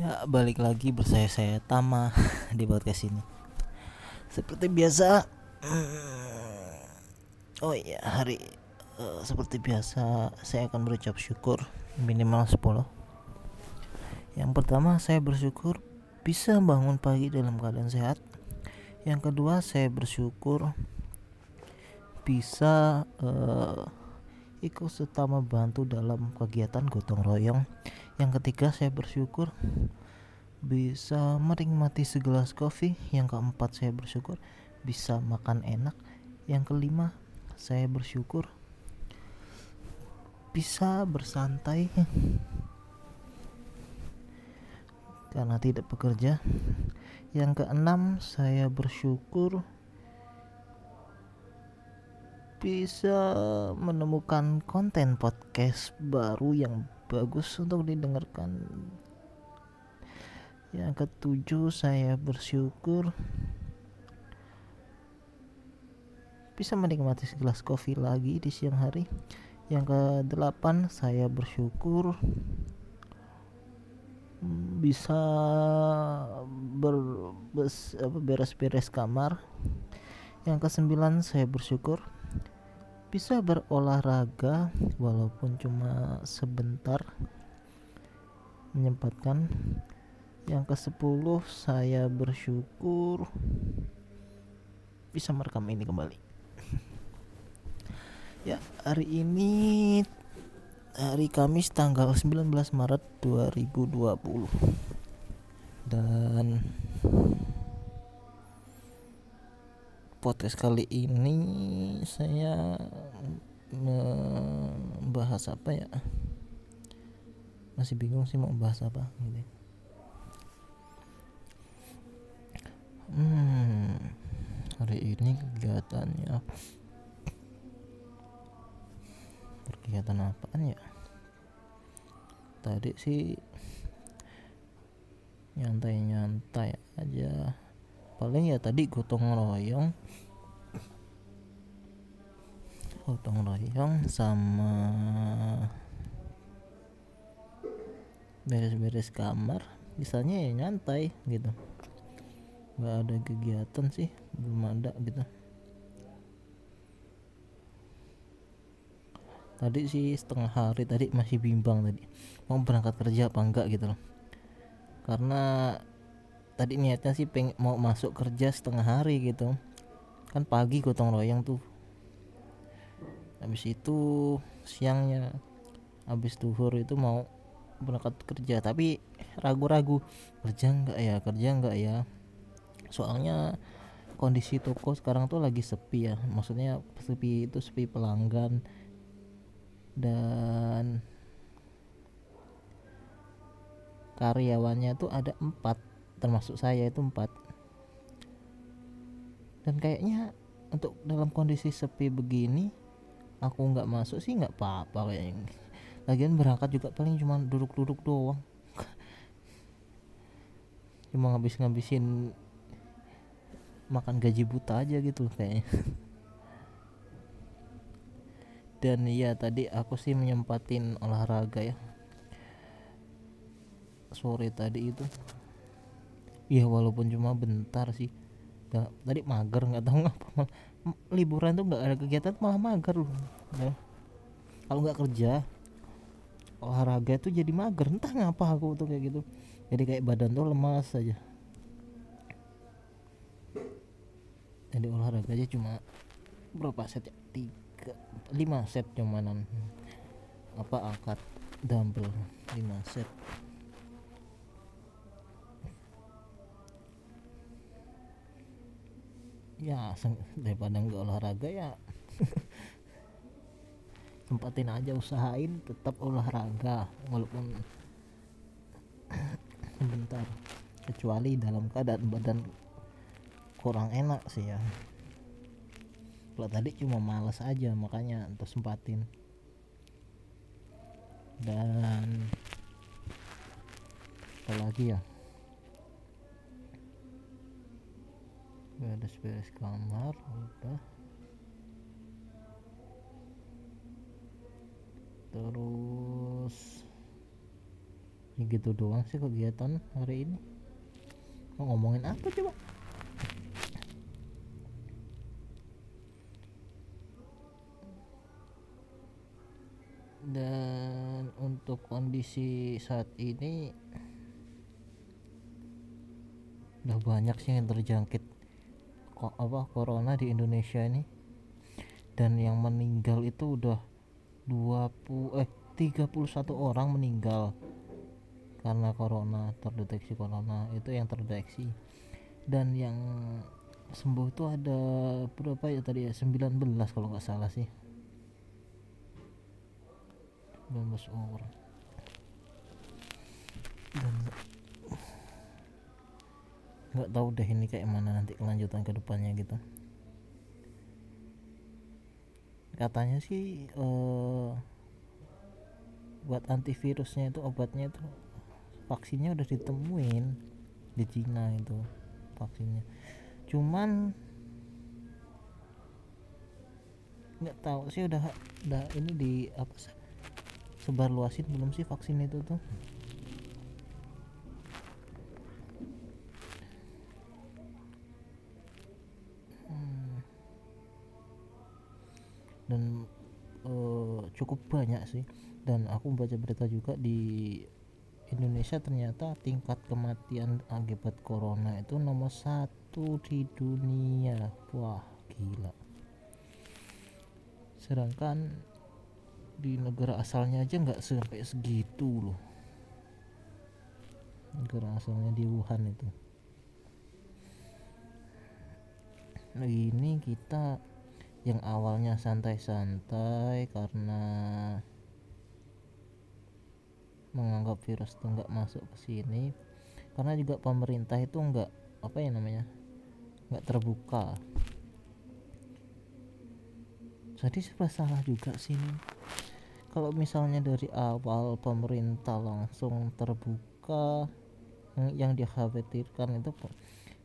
Ya balik lagi bersaya saya Tama di podcast ini. Seperti biasa Oh iya hari uh, Seperti biasa saya akan berucap syukur Minimal 10 Yang pertama saya bersyukur Bisa bangun pagi dalam keadaan sehat. Yang kedua saya bersyukur Bisa uh, ikut serta membantu dalam kegiatan gotong royong. Yang ketiga, saya bersyukur bisa menikmati segelas kopi. Yang keempat, saya bersyukur bisa makan enak. Yang kelima, saya bersyukur bisa bersantai karena tidak bekerja. Yang keenam, saya bersyukur bisa menemukan konten podcast baru yang bagus untuk didengarkan. Yang ketujuh, saya bersyukur bisa menikmati segelas kopi lagi di siang hari. Yang kedelapan, saya bersyukur bisa ber, beres-beres kamar. Yang kesembilan, saya bersyukur bisa berolahraga walaupun cuma sebentar. Menyempatkan. Yang ke 10 saya bersyukur bisa merekam ini kembali. Ya hari ini hari Kamis tanggal 19 Maret 2020 dan podcast kali ini saya membahas apa ya? Masih bingung sih mau bahas apa gitu hmm hari ini kegiatannya kegiatan apaan ya? Tadi sih nyantai-nyantai aja paling ya tadi gotong royong. Gotong royong sama beres-beres kamar. Misalnya ya nyantai gitu. Nggak ada kegiatan sih belum ada gitu. Tadi sih setengah hari tadi masih bimbang tadi. Mau berangkat kerja apa enggak gitu loh. Karena tadi niatnya sih pengen mau masuk kerja setengah hari gitu. Kan pagi gotong royong tuh. Habis itu siangnya habis duhur itu mau berangkat kerja. Tapi ragu-ragu kerja enggak ya? Kerja enggak ya? Soalnya kondisi toko sekarang tuh lagi sepi ya. Maksudnya sepi itu sepi pelanggan dan karyawannya tuh ada empat termasuk saya itu empat. Dan kayaknya untuk dalam kondisi sepi begini aku nggak masuk sih nggak apa-apa kayaknya. Lagian berangkat juga paling cuma duduk-duduk doang. Cuma ngabis-ngabisin makan gaji buta aja gitu kayaknya. Dan iya tadi aku sih menyempatin olahraga ya. Sore tadi itu Iya walaupun cuma bentar sih. Tadi mager nggak tahu ngapa liburan tuh nggak ada kegiatan malah mager loh. Ya. kalau nggak kerja olahraga tuh jadi mager. Entah ngapa aku tuh kayak gitu. Jadi kayak badan tuh lemas aja. Jadi olahraga aja cuma berapa set ya? Tiga lima set cumanan. Apa angkat dumbbell lima set ya daripada nggak olahraga ya sempatin aja usahain tetap olahraga walaupun sebentar. Kecuali dalam keadaan badan kurang enak sih ya. Kalau tadi cuma males aja makanya untuk sempatin dan apa lagi ya beres-beres kamar udah. Terus ya gitu doang sih kegiatan hari ini. Mau ngomongin apa coba? Dan untuk kondisi saat ini udah banyak sih yang terjangkit apa corona di Indonesia ini. Dan yang meninggal itu udah 20 eh 31 orang meninggal karena corona terdeteksi corona. Itu yang terdeteksi. Dan yang sembuh itu ada berapa ya tadi ya? 19 kalau nggak salah sih. 19 orang. Dan nggak tahu deh ini kayak mana nanti kelanjutan ke depannya gitu. Katanya sih uh, buat antivirusnya itu obatnya itu vaksinnya udah ditemuin di Cina itu vaksinnya. Cuman nggak tahu sih udah udah ini di apa sebar luasin belum sih vaksin itu tuh dan uh, cukup banyak sih. Dan aku baca berita juga di Indonesia ternyata tingkat kematian akibat corona itu nomor satu di dunia. Wah gila. Sedangkan di negara asalnya aja nggak sampai segitu loh. Negara asalnya di Wuhan itu. Nah ini kita yang awalnya santai-santai karena menganggap virus itu nggak masuk ke sini. Karena juga pemerintah itu nggak apa ya namanya nggak terbuka. Jadi serba salah juga sini kalau misalnya dari awal pemerintah langsung terbuka yang dikhawatirkan itu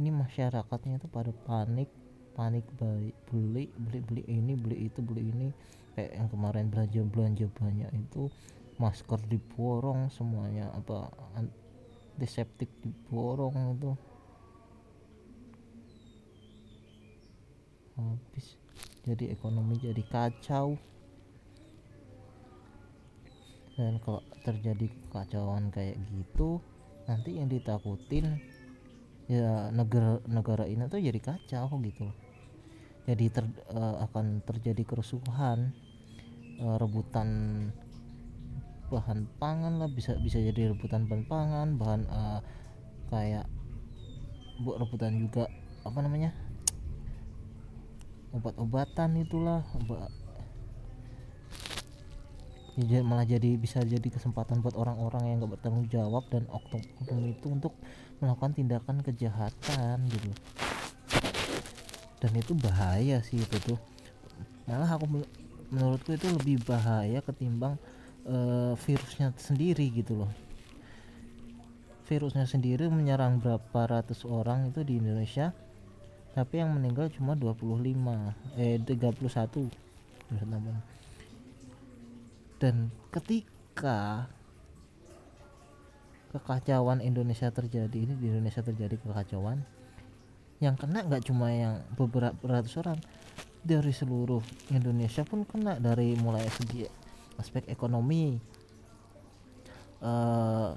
ini masyarakatnya itu pada panik panik baik beli beli beli ini beli itu beli ini. Kayak yang kemarin belanja belanja banyak itu masker diborong semuanya apa antiseptik diborong itu. Habis jadi ekonomi jadi kacau. Dan kalau terjadi kekacauan kayak gitu nanti yang ditakutin ya negara negara ini tuh jadi kacau gitu jadi ter, uh, akan terjadi kerusuhan uh, rebutan bahan pangan lah bisa bisa jadi rebutan bahan pangan bahan uh, kayak buat rebutan juga apa namanya obat-obatan itulah obat ya, malah jadi bisa jadi kesempatan buat orang-orang yang gak bertanggung jawab dan oknum itu untuk melakukan tindakan kejahatan gitu dan itu bahaya sih itu tuh. Malah aku menurutku itu lebih bahaya ketimbang uh, virusnya sendiri gitu loh. Virusnya sendiri menyerang berapa ratus orang itu di Indonesia tapi yang meninggal cuma 25 eh 31 dan ketika kekacauan Indonesia terjadi ini di Indonesia terjadi kekacauan yang kena nggak cuma yang beberapa ratus orang dari seluruh Indonesia pun kena dari mulai segi aspek ekonomi uh,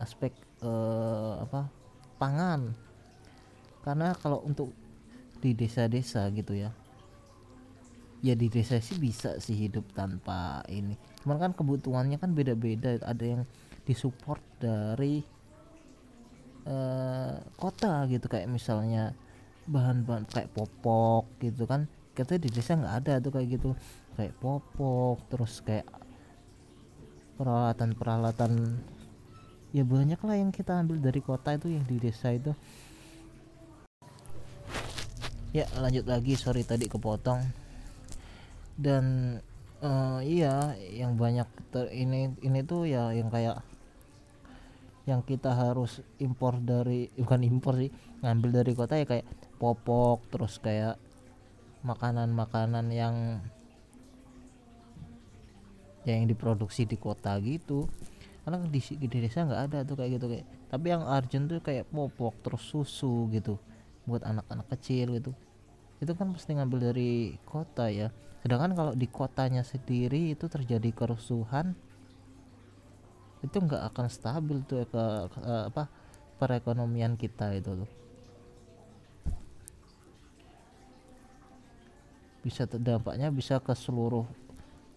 aspek uh, apa pangan. Karena kalau untuk di desa-desa gitu ya ya di desa sih bisa sih hidup tanpa ini. Cuman kan kebutuhannya kan beda-beda ada yang disupport dari uh, kota gitu kayak misalnya bahan-bahan kayak popok gitu kan. Kita di desa nggak ada tuh kayak gitu. Kayak popok terus kayak peralatan-peralatan ya banyak lah yang kita ambil dari kota itu yang di desa itu. Ya lanjut lagi. Sorry tadi kepotong. Dan uh, iya yang banyak ter, ini ini tuh ya yang kayak yang kita harus impor dari bukan impor sih ngambil dari kota ya kayak popok terus kayak makanan-makanan yang yang diproduksi di kota gitu. Karena di, di desa nggak ada tuh kayak gitu kayak tapi yang urgent tuh kayak popok terus susu gitu buat anak-anak kecil gitu. Itu kan pasti ngambil dari kota ya. Sedangkan kalau di kotanya sendiri itu terjadi kerusuhan itu nggak akan stabil tuh ke, ke apa perekonomian kita itu tuh bisa dampaknya bisa ke seluruh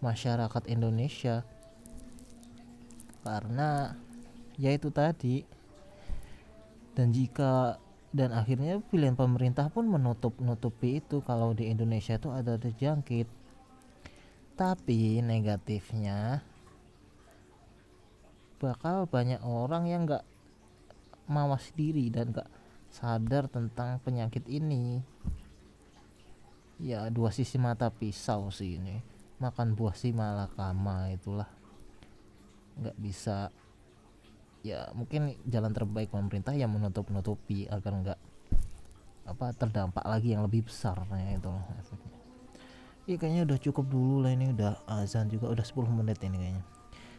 masyarakat Indonesia. Karena ya itu tadi. Dan jika dan akhirnya pilihan pemerintah pun menutup nutupi itu kalau di Indonesia itu ada terjangkit tapi negatifnya bakal banyak orang yang nggak mawas diri dan nggak sadar tentang penyakit ini. Ya dua sisi mata pisau sih ini. Makan buah si malakama itulah. Nggak bisa ya mungkin jalan terbaik pemerintah yang menutup nutupi agar nggak apa terdampak lagi yang lebih besar nah itu efeknya ya kayaknya udah cukup dulu lah ini udah azan juga udah 10 menit ini kayaknya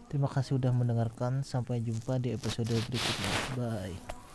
terima kasih udah mendengarkan. Sampai jumpa di episode berikutnya. Bye